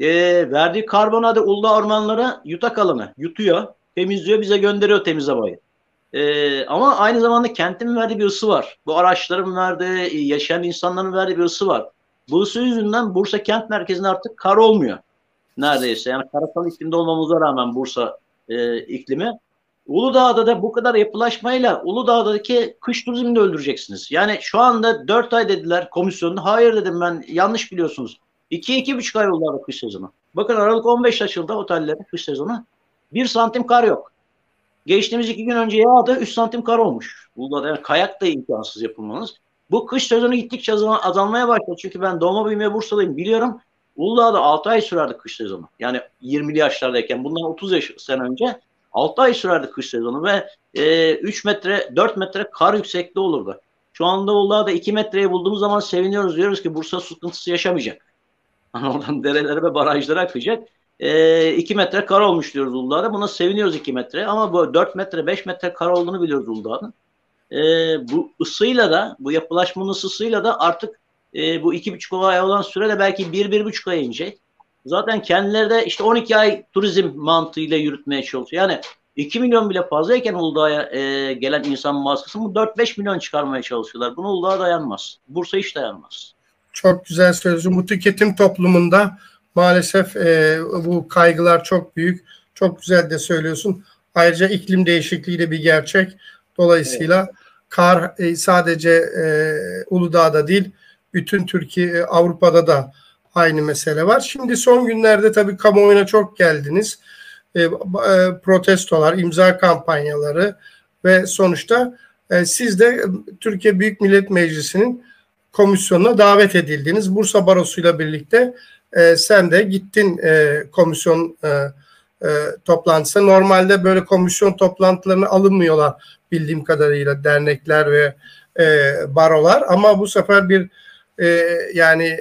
E, verdiği karbon adı Uludağ ormanları yutak alanı. Yutuyor, temizliyor, bize gönderiyor temiz havayı. E, ama aynı zamanda kentin verdiği bir ısı var. Bu araçların verdiği, yaşayan insanların verdiği bir ısı var. Bu ısı yüzünden Bursa kent merkezinde artık kar olmuyor. Neredeyse. Yani karasal iklimde olmamıza rağmen Bursa e, iklimi Uludağ'da da bu kadar yapılaşmayla Uludağ'daki kış turizmini de öldüreceksiniz. Yani şu anda 4 ay dediler komisyonda. Hayır dedim ben yanlış biliyorsunuz. 2-2,5 ay Uludağ'da kış sezonu. Bakın Aralık 15 açıldı otellerin kış sezonu. 1 santim kar yok. Geçtiğimiz iki gün önce yağdı 3 santim kar olmuş. Uludağ'da yani kayak da imkansız yapılmanız. Bu kış sezonu gittikçe azalmaya başladı. Çünkü ben doğma büyüme Bursalıyım biliyorum. Uludağ'da 6 ay sürerdi kış sezonu. Yani 20'li yaşlardayken bundan 30 yaş sene önce 6 ay sürerdi kış sezonu ve e, 3 metre 4 metre kar yüksekliği olurdu. Şu anda Uludağ'da 2 metreyi bulduğumuz zaman seviniyoruz. Diyoruz ki Bursa sıkıntısı yaşamayacak. Hani oradan derelere ve barajlara akacak. 2 e, metre kar olmuş diyoruz Uludağ'da. Buna seviniyoruz 2 metre. Ama bu 4 metre 5 metre kar olduğunu biliyoruz Uludağ'ın. E, bu ısıyla da bu yapılaşmanın ısısıyla da artık e, bu 2,5 ay olan süre de belki 1-1,5 ay inecek. Zaten kendileri de işte 12 ay turizm mantığıyla yürütmeye çalışıyor. Yani 2 milyon bile fazlayken Uludağ'a e, gelen insan bu 4-5 milyon çıkarmaya çalışıyorlar. Bunu Uludağ dayanmaz. Bursa hiç dayanmaz. Çok güzel söylüyorsun. Bu tüketim toplumunda maalesef e, bu kaygılar çok büyük. Çok güzel de söylüyorsun. Ayrıca iklim değişikliği de bir gerçek. Dolayısıyla evet. kar e, sadece e, Uludağ'da değil, bütün Türkiye, Avrupa'da da aynı mesele var. Şimdi son günlerde tabii kamuoyuna çok geldiniz. E, e, protestolar, imza kampanyaları ve sonuçta e, siz de Türkiye Büyük Millet Meclisi'nin komisyonuna davet edildiniz. Bursa Barosu'yla birlikte e, sen de gittin e, komisyon e, e, toplantısına. Normalde böyle komisyon toplantılarını alınmıyorlar bildiğim kadarıyla dernekler ve e, barolar ama bu sefer bir e, yani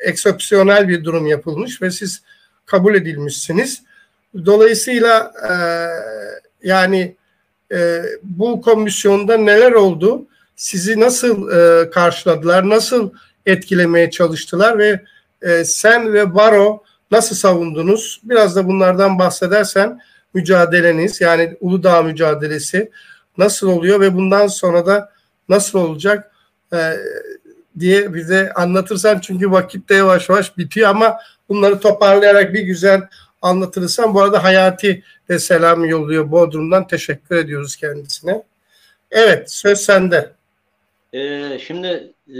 eksepsiyonel bir durum yapılmış ve siz kabul edilmişsiniz. Dolayısıyla e, yani e, bu komisyonda neler oldu? Sizi nasıl e, karşıladılar? Nasıl etkilemeye çalıştılar ve e, sen ve Baro nasıl savundunuz? Biraz da bunlardan bahsedersen mücadeleniz yani Uludağ mücadelesi nasıl oluyor ve bundan sonra da nasıl olacak? E, diye bize anlatırsan çünkü vakit de yavaş yavaş bitiyor ama bunları toparlayarak bir güzel anlatırsan bu arada Hayati de selam yolluyor Bodrum'dan teşekkür ediyoruz kendisine. Evet söz sende. Ee, şimdi e,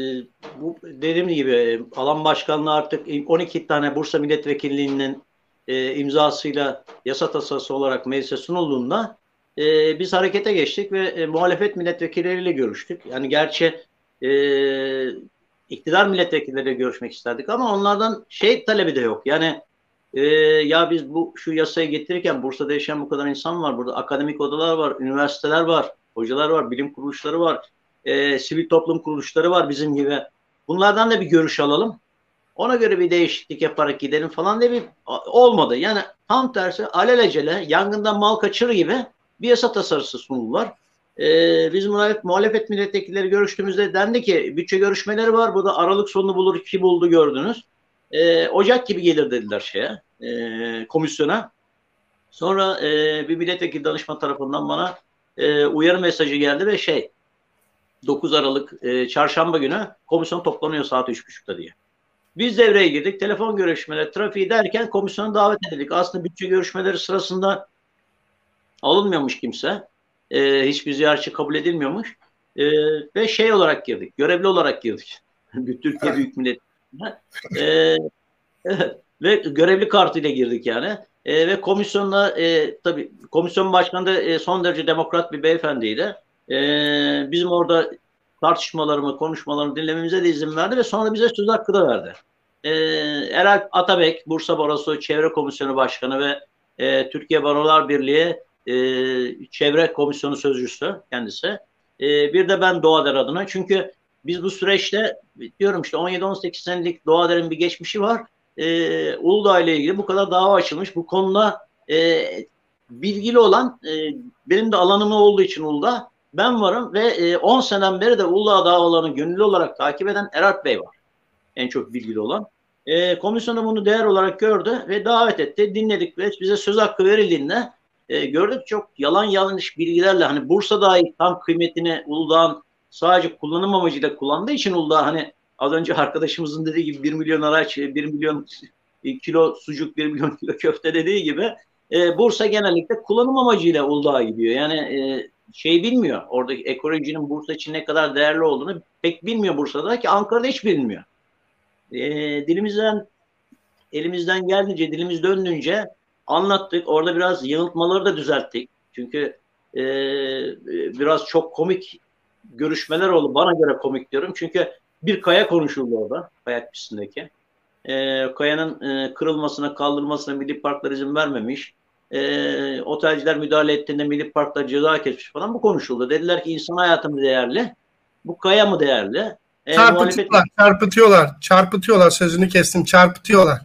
bu dediğim gibi alan başkanlığı artık 12 tane Bursa Milletvekilliğinin e, imzasıyla yasa tasası olarak meclise sunulduğunda e, biz harekete geçtik ve e, muhalefet milletvekilleriyle görüştük. Yani gerçi e, iktidar milletvekilleriyle görüşmek isterdik ama onlardan şey talebi de yok. Yani e, ya biz bu şu yasayı getirirken Bursa'da yaşayan bu kadar insan var. Burada akademik odalar var, üniversiteler var, hocalar var, bilim kuruluşları var, e, sivil toplum kuruluşları var bizim gibi. Bunlardan da bir görüş alalım. Ona göre bir değişiklik yaparak gidelim falan diye bir olmadı. Yani tam tersi alelacele yangından mal kaçırır gibi bir yasa tasarısı sundular. Ee, biz muhalefet, muhalefet milletvekilleri görüştüğümüzde dendi ki bütçe görüşmeleri var. Bu da Aralık sonunu bulur ki buldu gördünüz. Ee, Ocak gibi gelir dediler şeye e, komisyona. Sonra e, bir milletvekili danışma tarafından bana e, uyarı mesajı geldi ve şey 9 Aralık e, çarşamba günü komisyon toplanıyor saat 3.30'da diye. Biz devreye girdik. Telefon görüşmeleri, trafiği derken komisyona davet edildik. Aslında bütçe görüşmeleri sırasında alınmıyormuş kimse. E, hiçbir ziyaretçi kabul edilmiyormuş. E, ve şey olarak girdik. Görevli olarak girdik. Türkiye Büyük Millet e, ve görevli kartıyla girdik yani. E, ve komisyonla e, tabii komisyon başkanı da e, son derece demokrat bir beyefendiydi. E, bizim orada tartışmalarımı, konuşmalarımı dinlememize de izin verdi ve sonra bize söz hakkı da verdi. E, Eralp Atabek, Bursa Barosu Çevre Komisyonu Başkanı ve e, Türkiye Barolar Birliği e, Çevre Komisyonu Sözcüsü kendisi. E, bir de ben Doğader adına. Çünkü biz bu süreçte diyorum işte 17-18 senelik Doğader'in bir geçmişi var. E, Uludağ ile ilgili bu kadar dava açılmış. Bu konuda e, bilgili olan e, benim de alanım olduğu için Uludağ ben varım ve e, 10 seneden beri de Uludağ davalarını gönüllü olarak takip eden Erat Bey var. En çok bilgili olan. E, komisyonda bunu değer olarak gördü ve davet etti. Dinledik ve bize söz hakkı verildiğinde e, gördük çok yalan yanlış bilgilerle hani Bursa dahi tam kıymetini Uludağ'ın sadece kullanım amacıyla kullandığı için Uludağ hani az önce arkadaşımızın dediği gibi 1 milyon araç, 1 milyon kilo sucuk, 1 milyon kilo köfte dediği gibi e, Bursa genellikle kullanım amacıyla Uludağ'a gidiyor. Yani e, şey bilmiyor. Oradaki ekolojinin Bursa için ne kadar değerli olduğunu pek bilmiyor Bursa'da ki Ankara'da hiç bilmiyor. E, dilimizden elimizden geldiğince, dilimiz döndüğünce anlattık. Orada biraz yanıltmaları da düzelttik. Çünkü e, biraz çok komik görüşmeler oldu. Bana göre komik diyorum. Çünkü bir kaya konuşuldu orada. Kayak pistindeki. E, kayanın e, kırılmasına, kaldırılmasına milli parklar izin vermemiş e, otelciler müdahale ettiğinde milli parklar ceza kesmiş falan bu konuşuldu. Dediler ki insan hayatı mı değerli? Bu kaya mı değerli? E, çarpıtıyorlar, muhalefet... çarpıtıyorlar, çarpıtıyorlar sözünü kestim, çarpıtıyorlar.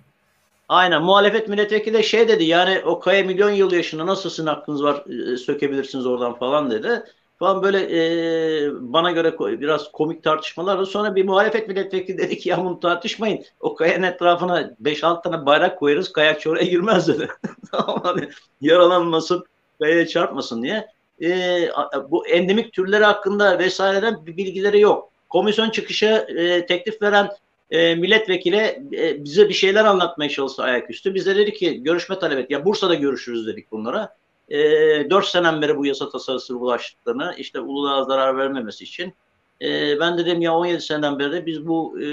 Aynen muhalefet milletvekili de şey dedi yani o kaya milyon yıl yaşında nasıl sizin hakkınız var e, sökebilirsiniz oradan falan dedi falan böyle e, bana göre biraz komik tartışmalar Sonra bir muhalefet milletvekili dedi ki ya bunu tartışmayın. O kayanın etrafına 5-6 tane bayrak koyarız kayakçı oraya girmez dedi. hani yaralanmasın, kayaya çarpmasın diye. E, bu endemik türleri hakkında vesaireden bilgileri yok. Komisyon çıkışı e, teklif veren e, milletvekili e, bize bir şeyler anlatmaya çalıştı ayaküstü. Biz de dedik ki görüşme talep et. Ya Bursa'da görüşürüz dedik bunlara e, ee, 4 senen beri bu yasa tasarısı ulaştıklarını işte Uludağ'a zarar vermemesi için e, ben dedim ya 17 seneden beri de biz bu e,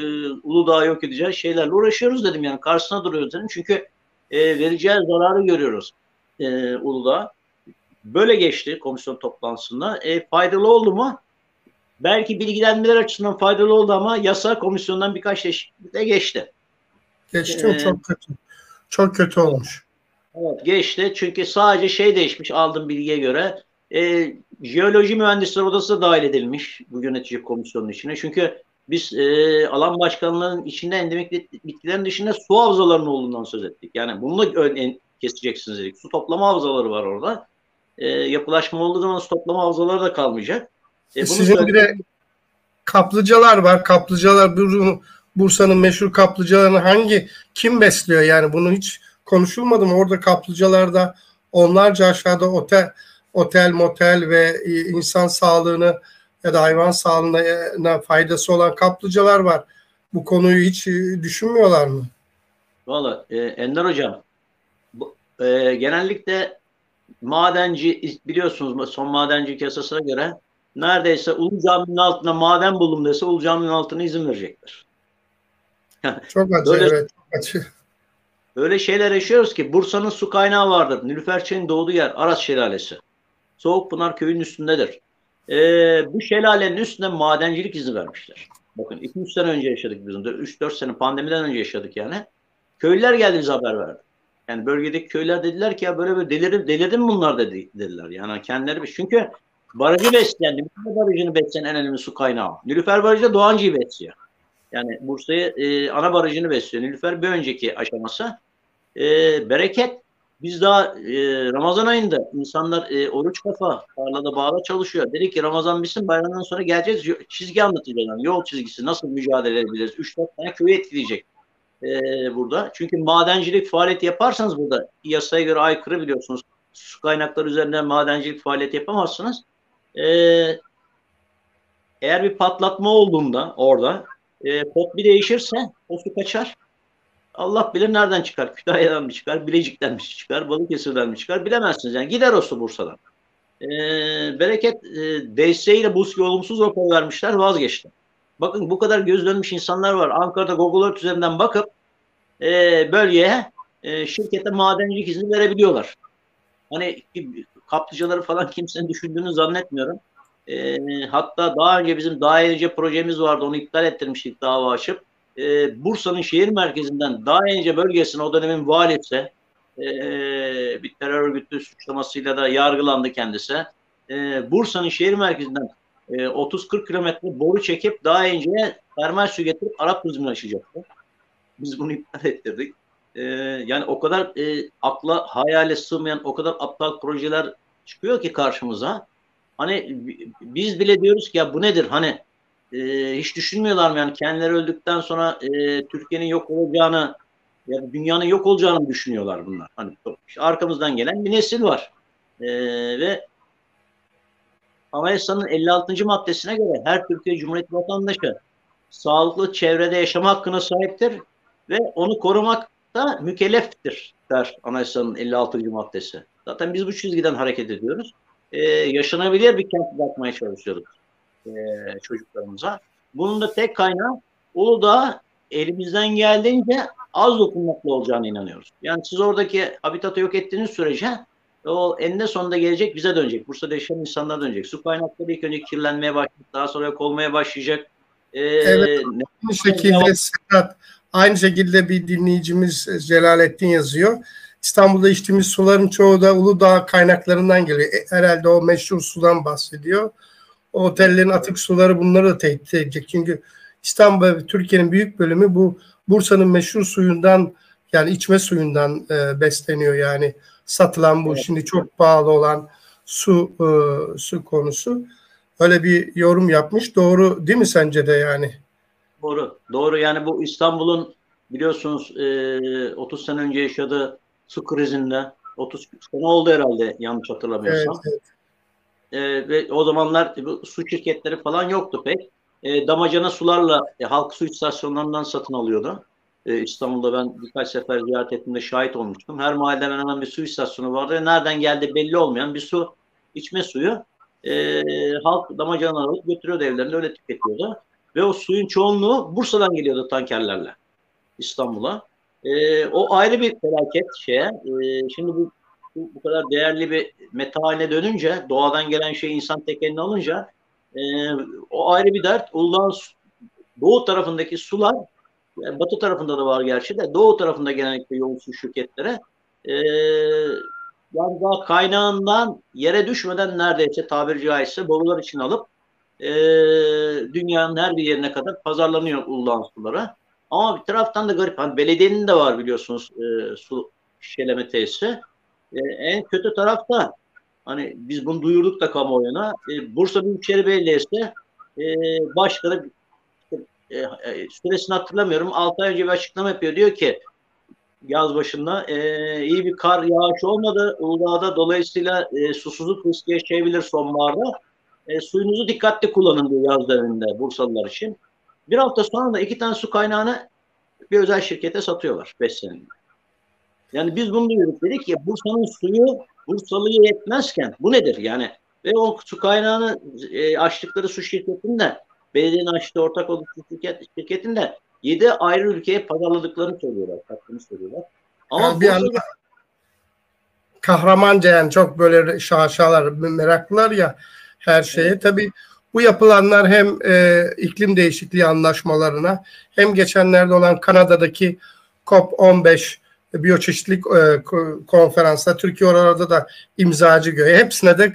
Uludağ'ı yok edeceğiz şeylerle uğraşıyoruz dedim yani karşısına duruyoruz dedim çünkü e, vereceği zararı görüyoruz e, Uludağ. Böyle geçti komisyon toplantısında. E, faydalı oldu mu? Belki bilgilenmeler açısından faydalı oldu ama yasa komisyondan birkaç değişiklikle geçti. Geçti? Ee, çok kötü. Çok kötü olmuş. Evet geçti çünkü sadece şey değişmiş aldığım bilgiye göre e, jeoloji mühendisler odası da dahil edilmiş bu yönetici komisyonun içine. Çünkü biz e, alan başkanlığının içinde endemik bitkilerin dışında su havzalarının olduğundan söz ettik. Yani bunu da en, keseceksiniz dedik. Su toplama havzaları var orada. E, yapılaşma olduğu zaman su toplama havzaları da kalmayacak. E, Sizin bir de kaplıcalar var. Kaplıcalar Bursa'nın meşhur kaplıcalarını hangi kim besliyor yani bunu hiç konuşulmadı mı? Orada kaplıcalarda onlarca aşağıda otel, otel, motel ve e, insan sağlığını ya da hayvan sağlığına faydası olan kaplıcalar var. Bu konuyu hiç e, düşünmüyorlar mı? Valla e, Ender Hocam bu, e, genellikle madenci biliyorsunuz son madenci yasasına göre neredeyse Ulu Cami'nin altına maden bulun dese Ulu Cami'nin altına izin verecekler. çok acı Böyle, evet çok acı. Öyle şeyler yaşıyoruz ki Bursa'nın su kaynağı vardır. Nilüfer doğduğu yer Aras Şelalesi. Soğukpınar köyün üstündedir. Ee, bu şelalenin üstüne madencilik izni vermişler. Bakın 2-3 sene önce yaşadık biz. 3-4 sene pandemiden önce yaşadık yani. Köylüler geldi bize haber verdi. Yani bölgedeki köyler dediler ki ya böyle böyle delirir, delirdim bunlar dedi, dediler. Yani kendileri çünkü barajı besleyen, Nilüfer Barajı'nı besleyen en önemli su kaynağı. Nilüfer Barajı da Doğancı'yı besliyor. Yani Bursa'yı e, ana barajını besliyor. Nilüfer bir önceki aşaması. E, bereket biz daha e, Ramazan ayında insanlar e, oruç kafa tarlada bağla çalışıyor. Dedi ki Ramazan bitsin bayramdan sonra geleceğiz çizgi anlatacağız. Yol çizgisi nasıl mücadele edebiliriz? 3-4 tane köyü etkileyecek e, burada. Çünkü madencilik faaliyeti yaparsanız burada yasaya göre aykırı biliyorsunuz. Su kaynakları üzerinden madencilik faaliyeti yapamazsınız. E, eğer bir patlatma olduğunda orada e, pot bir değişirse o su kaçar. Allah bilir nereden çıkar. Kütahya'dan mı çıkar, Bilecik'ten mi çıkar, Balıkesir'den mi çıkar bilemezsiniz. Yani gider o su Bursa'dan. E, bereket e, desteğiyle Bursa'ya olumsuz rapor vermişler vazgeçti. Bakın bu kadar göz dönmüş insanlar var. Ankara'da Google Earth üzerinden bakıp e, bölgeye e, şirkete madencilik izni verebiliyorlar. Hani kaplıcaları falan kimsenin düşündüğünü zannetmiyorum. E, hatta daha önce bizim daha önce projemiz vardı. Onu iptal ettirmiştik dava açıp. E, Bursa'nın şehir merkezinden daha önce bölgesine o dönemin valisi e, bir terör örgütü suçlamasıyla da yargılandı kendisi. E, Bursa'nın şehir merkezinden e, 30-40 kilometre boru çekip daha önce termal su getirip Arap turizmini açacaktı. Biz bunu iptal ettirdik. E, yani o kadar e, akla hayale sığmayan o kadar aptal projeler çıkıyor ki karşımıza. Hani biz bile diyoruz ki ya bu nedir? Hani e, hiç düşünmüyorlar mı yani kendileri öldükten sonra e, Türkiye'nin yok olacağını ya dünyanın yok olacağını düşünüyorlar bunlar. Hani işte arkamızdan gelen bir nesil var. E, ve Anayasanın 56. maddesine göre her Türkiye Cumhuriyeti vatandaşı sağlıklı çevrede yaşama hakkına sahiptir ve onu korumak da mükelleftir der Anayasanın 56. maddesi. Zaten biz bu çizgiden hareket ediyoruz. Ee, yaşanabilir bir kent bırakmaya çalışıyoruz e, çocuklarımıza. Bunun da tek kaynağı Uludağ elimizden geldiğince az dokunmakla olacağını inanıyoruz. Yani siz oradaki habitatı yok ettiğiniz sürece o eninde sonunda gelecek bize dönecek. Bursa'da yaşayan insanlar dönecek. Su kaynakları ilk önce kirlenmeye başlayacak. Daha sonra yok olmaya başlayacak. Ee, evet. Aynı şekilde Sedat, aynı şekilde bir dinleyicimiz Celalettin yazıyor. İstanbul'da içtiğimiz suların çoğu da Uludağ kaynaklarından geliyor. E, herhalde o meşhur sudan bahsediyor. O otellerin atık suları bunları da tehdit edecek. Çünkü İstanbul ve Türkiye'nin büyük bölümü bu Bursa'nın meşhur suyundan yani içme suyundan e, besleniyor yani satılan bu evet. şimdi çok pahalı olan su e, su konusu. Öyle bir yorum yapmış. Doğru değil mi sence de yani? Doğru. Doğru yani bu İstanbul'un biliyorsunuz e, 30 sene önce yaşadığı su krizinde 30 sene oldu herhalde yanlış hatırlamıyorsam. Evet, evet. E, ve o zamanlar bu su şirketleri falan yoktu pek. E, damacana sularla e, halk su istasyonlarından satın alıyordu. E, İstanbul'da ben birkaç sefer ziyaret ettiğimde şahit olmuştum. Her mahallede hemen bir su istasyonu vardı nereden geldi belli olmayan bir su, içme suyu e, halk damacanalar alıp götürüyordu evlerinde öyle tüketiyordu. Ve o suyun çoğunluğu Bursa'dan geliyordu tankerlerle İstanbul'a. E, o ayrı bir felaket şeye. E, şimdi bu, bu, bu kadar değerli bir meta haline dönünce, doğadan gelen şey insan tek eline alınca e, o ayrı bir dert. Uludağ'ın doğu tarafındaki sular yani batı tarafında da var gerçi de doğu tarafında genellikle yoğun su şirketlere e, yani daha kaynağından yere düşmeden neredeyse tabiri caizse borular için alıp e, dünyanın her bir yerine kadar pazarlanıyor Uludağ suları. Ama bir taraftan da garip. Hani belediyenin de var biliyorsunuz e, su şişeleme tesisi. E, en kötü taraf da hani biz bunu duyurduk da kamuoyuna. E, Bursa Büyükşehir Belediyesi e, başkanı e, e, süresini hatırlamıyorum. 6 ay önce bir açıklama yapıyor. Diyor ki yaz başında e, iyi bir kar yağış olmadı Uludağ'da. Dolayısıyla e, susuzluk riski yaşayabilir sonbaharda. E, suyunuzu dikkatli kullanın diyor yaz döneminde Bursalılar için. Bir hafta sonra da iki tane su kaynağını bir özel şirkete satıyorlar 5 senede. Yani biz bunu duyurduk dedik ki Bursa'nın suyu Bursalı'ya yetmezken bu nedir yani? Ve o su kaynağını e, açtıkları su şirketinde belediyenin açtığı ortak oluşturucu şirket, şirketinde 7 ayrı ülkeye pazarladıklarını söylüyorlar, sattığını söylüyorlar. Ama yani bir anda kahramanca yani çok böyle şaşalar, meraklılar ya her şeye. Evet. Tabii bu yapılanlar hem e, iklim değişikliği anlaşmalarına hem geçenlerde olan Kanada'daki COP15 biyoçeşitlik e, konferansta Türkiye oralarda da imzacı göğe hepsine de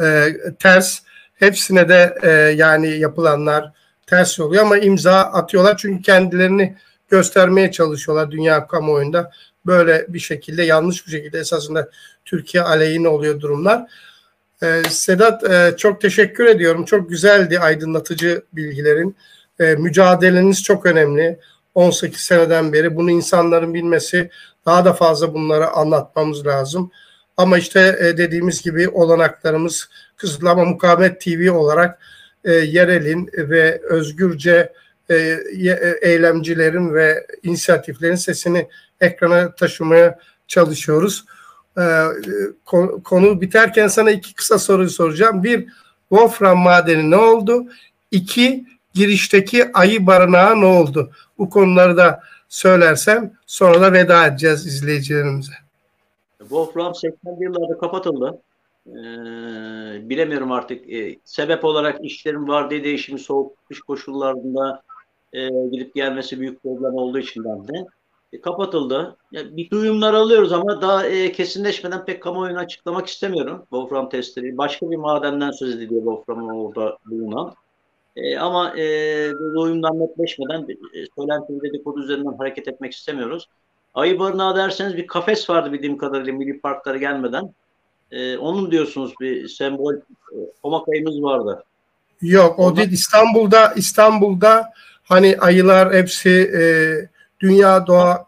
e, ters hepsine de e, yani yapılanlar ters oluyor ama imza atıyorlar çünkü kendilerini göstermeye çalışıyorlar dünya kamuoyunda böyle bir şekilde yanlış bir şekilde esasında Türkiye aleyhine oluyor durumlar. Ee, Sedat e, çok teşekkür ediyorum. Çok güzeldi aydınlatıcı bilgilerin. E, mücadeleniz çok önemli. 18 seneden beri bunu insanların bilmesi daha da fazla bunları anlatmamız lazım. Ama işte e, dediğimiz gibi olanaklarımız kısıtlı ama Mukavemet TV olarak e, yerelin ve özgürce eylemcilerin ve inisiyatiflerin sesini ekrana taşımaya çalışıyoruz. E, konu biterken sana iki kısa soruyu soracağım. Bir, Wolfram madeni ne oldu? İki, girişteki ayı barınağı ne oldu? Bu konuları da söylersem sonra da veda edeceğiz izleyicilerimize. Wolfram 80'li yıllarda kapatıldı. Ee, bilemiyorum artık. Ee, sebep olarak işlerin vardiya değişimi, soğuk kış koşullarında e, gidip gelmesi büyük problem olduğu için ben de e, kapatıldı. Ya, bir duyumlar alıyoruz ama daha e, kesinleşmeden pek kamuoyuna açıklamak istemiyorum. Wolfram testleri. Başka bir madenden söz ediliyor Wolfram'ın orada bulunan. E, ama e, duyumdan netleşmeden e, söylenti dedikodu üzerinden hareket etmek istemiyoruz. Ayı barınağı derseniz bir kafes vardı bildiğim kadarıyla milli parklara gelmeden. E, onun diyorsunuz bir sembol e, komak ayımız vardı. Yok o Ondan... değil İstanbul'da İstanbul'da hani ayılar hepsi e, Dünya Doğa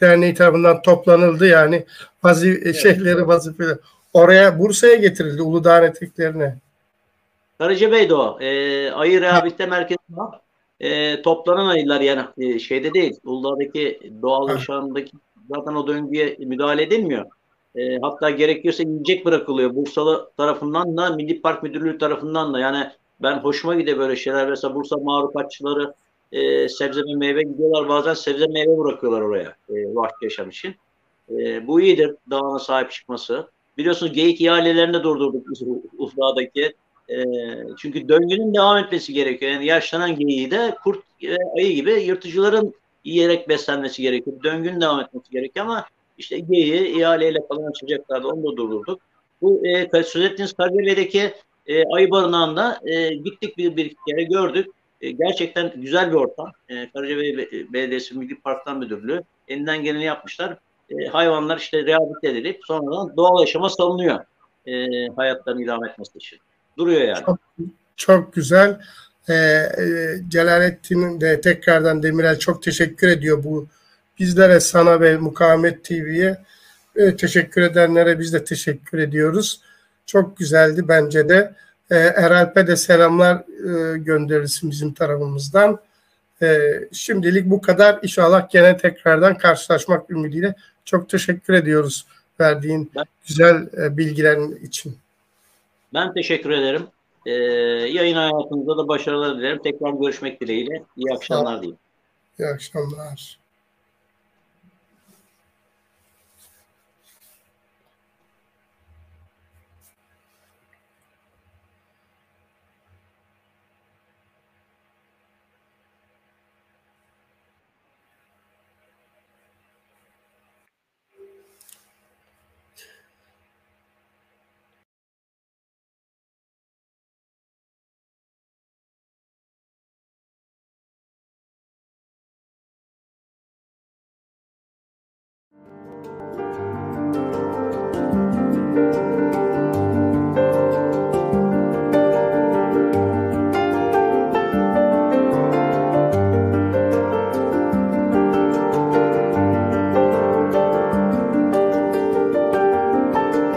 Derneği tarafından toplanıldı yani vazif evet. şeyleri vazifeleri. Oraya Bursa'ya getirildi Uludağ eteklerine. Karacabey'de o. E, ayı rehabilite merkezi var. E, toplanan ayılar yani e, şeyde değil. Uludağ'daki doğal yaşamdaki zaten o döngüye müdahale edilmiyor. E, hatta gerekiyorsa yiyecek bırakılıyor. Bursalı tarafından da Milli Park Müdürlüğü tarafından da yani ben hoşuma gidiyor böyle şeyler. Mesela Bursa mahlukatçıları e, sebze ve meyve gidiyorlar bazen sebze meyve bırakıyorlar oraya e, vahşi yaşam için. E, bu iyidir dağına sahip çıkması. Biliyorsunuz geyik ihalelerini de durdurduk Ufra'daki. E, çünkü döngünün devam etmesi gerekiyor. Yani yaşlanan geyiği de kurt ve ayı gibi yırtıcıların yiyerek beslenmesi gerekiyor. Döngünün devam etmesi gerekiyor ama işte geyiği ihaleyle falan açacaklardı. Onu da durdurduk. Bu e, söz ettiğiniz Kargale'deki e, ayı barınağında e, gittik bir, bir kere gördük. E, gerçekten güzel bir ortam. E, Karacabey Belediyesi Milli Parklar Müdürlüğü elinden geleni yapmışlar. E, hayvanlar işte rehabilite edilip sonradan doğal yaşama salınıyor. E, hayatlarını idame etmesi için. Duruyor yani. Çok, çok güzel. Ee, e, Celalettin de tekrardan Demirel çok teşekkür ediyor bu bizlere sana ve Mukavemet TV'ye e, teşekkür edenlere biz de teşekkür ediyoruz. Çok güzeldi bence de. E, Eralp'e de selamlar e, gönderirsin bizim tarafımızdan. E, şimdilik bu kadar. İnşallah gene tekrardan karşılaşmak ümidiyle çok teşekkür ediyoruz verdiğin ben, güzel e, bilgilerin için. Ben teşekkür ederim. Ee, yayın hayatınızda da başarılar dilerim. Tekrar görüşmek dileğiyle. İyi akşamlar diyeyim. İyi akşamlar.